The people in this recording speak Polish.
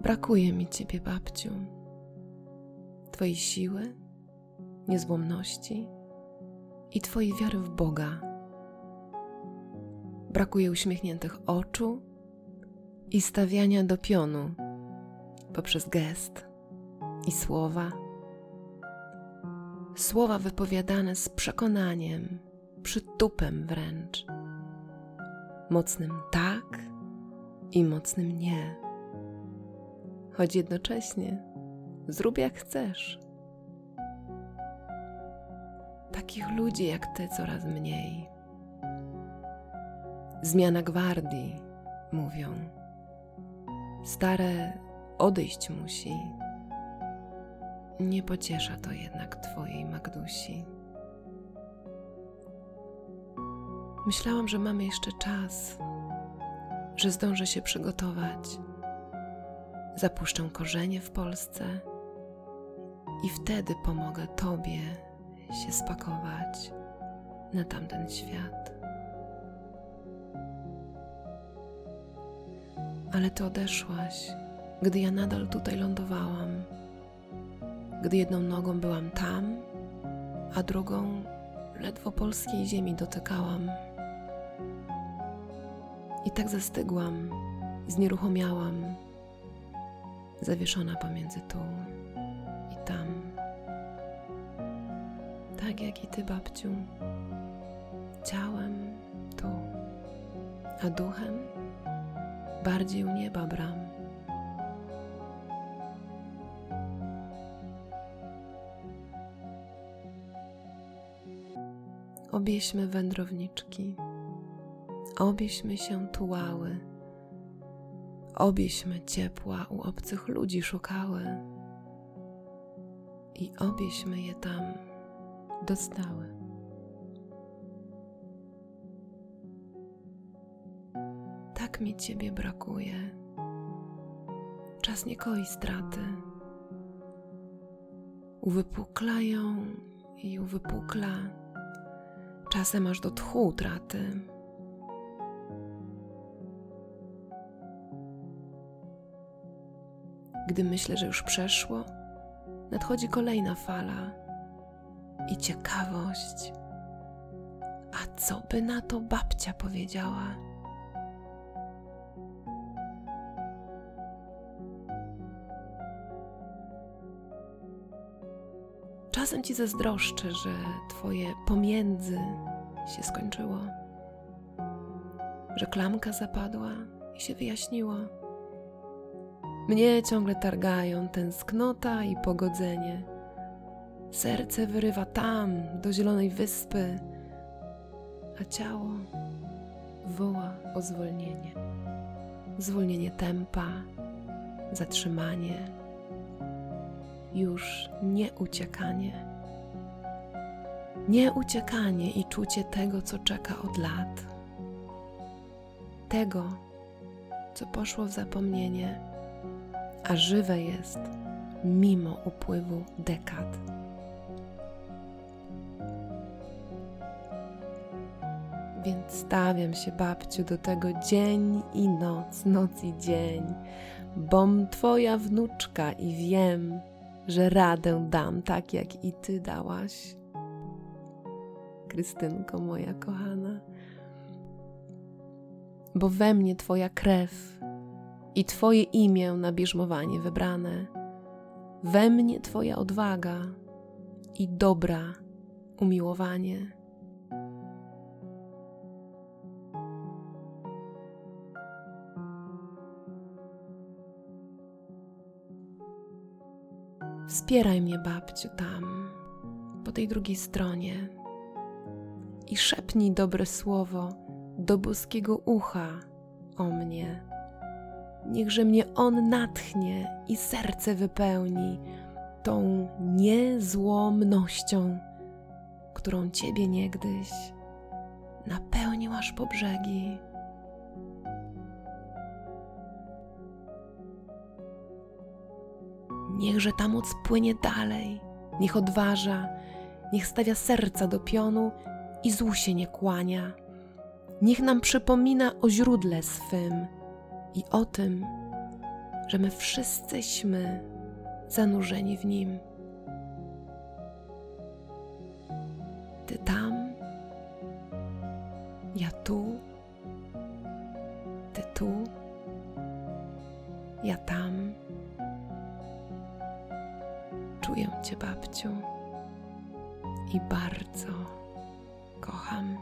Brakuje mi ciebie, babciu. Twojej siły, niezłomności i Twojej wiary w Boga. Brakuje uśmiechniętych oczu i stawiania do pionu poprzez gest i słowa. Słowa wypowiadane z przekonaniem, przytupem wręcz, mocnym tak i mocnym nie. Choć jednocześnie zrób jak chcesz. Takich ludzi jak ty coraz mniej. Zmiana gwardii, mówią. Stare odejść musi. Nie pociesza to jednak twojej Magdusi. Myślałam, że mamy jeszcze czas, że zdążę się przygotować. Zapuszczę korzenie w Polsce i wtedy pomogę Tobie się spakować na tamten świat. Ale Ty odeszłaś, gdy ja nadal tutaj lądowałam, gdy jedną nogą byłam tam, a drugą ledwo polskiej ziemi dotykałam. I tak zastygłam, znieruchomiałam, zawieszona pomiędzy tu i tam. Tak jak i ty, babciu, ciałem tu, a duchem bardziej u nieba bram. Obieśmy wędrowniczki obieśmy się tułały, obieśmy ciepła u obcych ludzi szukały i obieśmy je tam dostały. Tak mi ciebie brakuje. Czas nie koi straty. Uwypuklają i uwypukla, czasem aż do tchu utraty. Gdy myślę, że już przeszło, nadchodzi kolejna fala i ciekawość. A co by na to babcia powiedziała? Czasem ci zazdroszczę, że twoje pomiędzy się skończyło, że klamka zapadła i się wyjaśniło mnie ciągle targają tęsknota i pogodzenie. Serce wyrywa tam, do zielonej wyspy, a ciało woła o zwolnienie. Zwolnienie tempa, zatrzymanie, już nie uciekanie. Nie uciekanie i czucie tego, co czeka od lat. Tego, co poszło w zapomnienie a żywe jest mimo upływu dekad. Więc stawiam się, babciu, do tego dzień i noc, noc i dzień, bom twoja wnuczka i wiem, że radę dam tak, jak i ty dałaś. Krystynko moja kochana, bo we mnie twoja krew i Twoje imię na bierzmowanie wybrane. We mnie Twoja odwaga i dobra umiłowanie. Wspieraj mnie, babciu, tam, po tej drugiej stronie i szepnij dobre słowo do boskiego ucha o mnie niechże mnie On natchnie i serce wypełni tą niezłomnością, którą Ciebie niegdyś napełnił aż po brzegi. Niechże ta moc płynie dalej, niech odważa, niech stawia serca do pionu i złu się nie kłania. Niech nam przypomina o źródle swym, i o tym, że my wszyscyśmy zanurzeni w nim. Ty tam, ja tu, ty tu, ja tam. Czuję Cię, babciu, i bardzo kocham.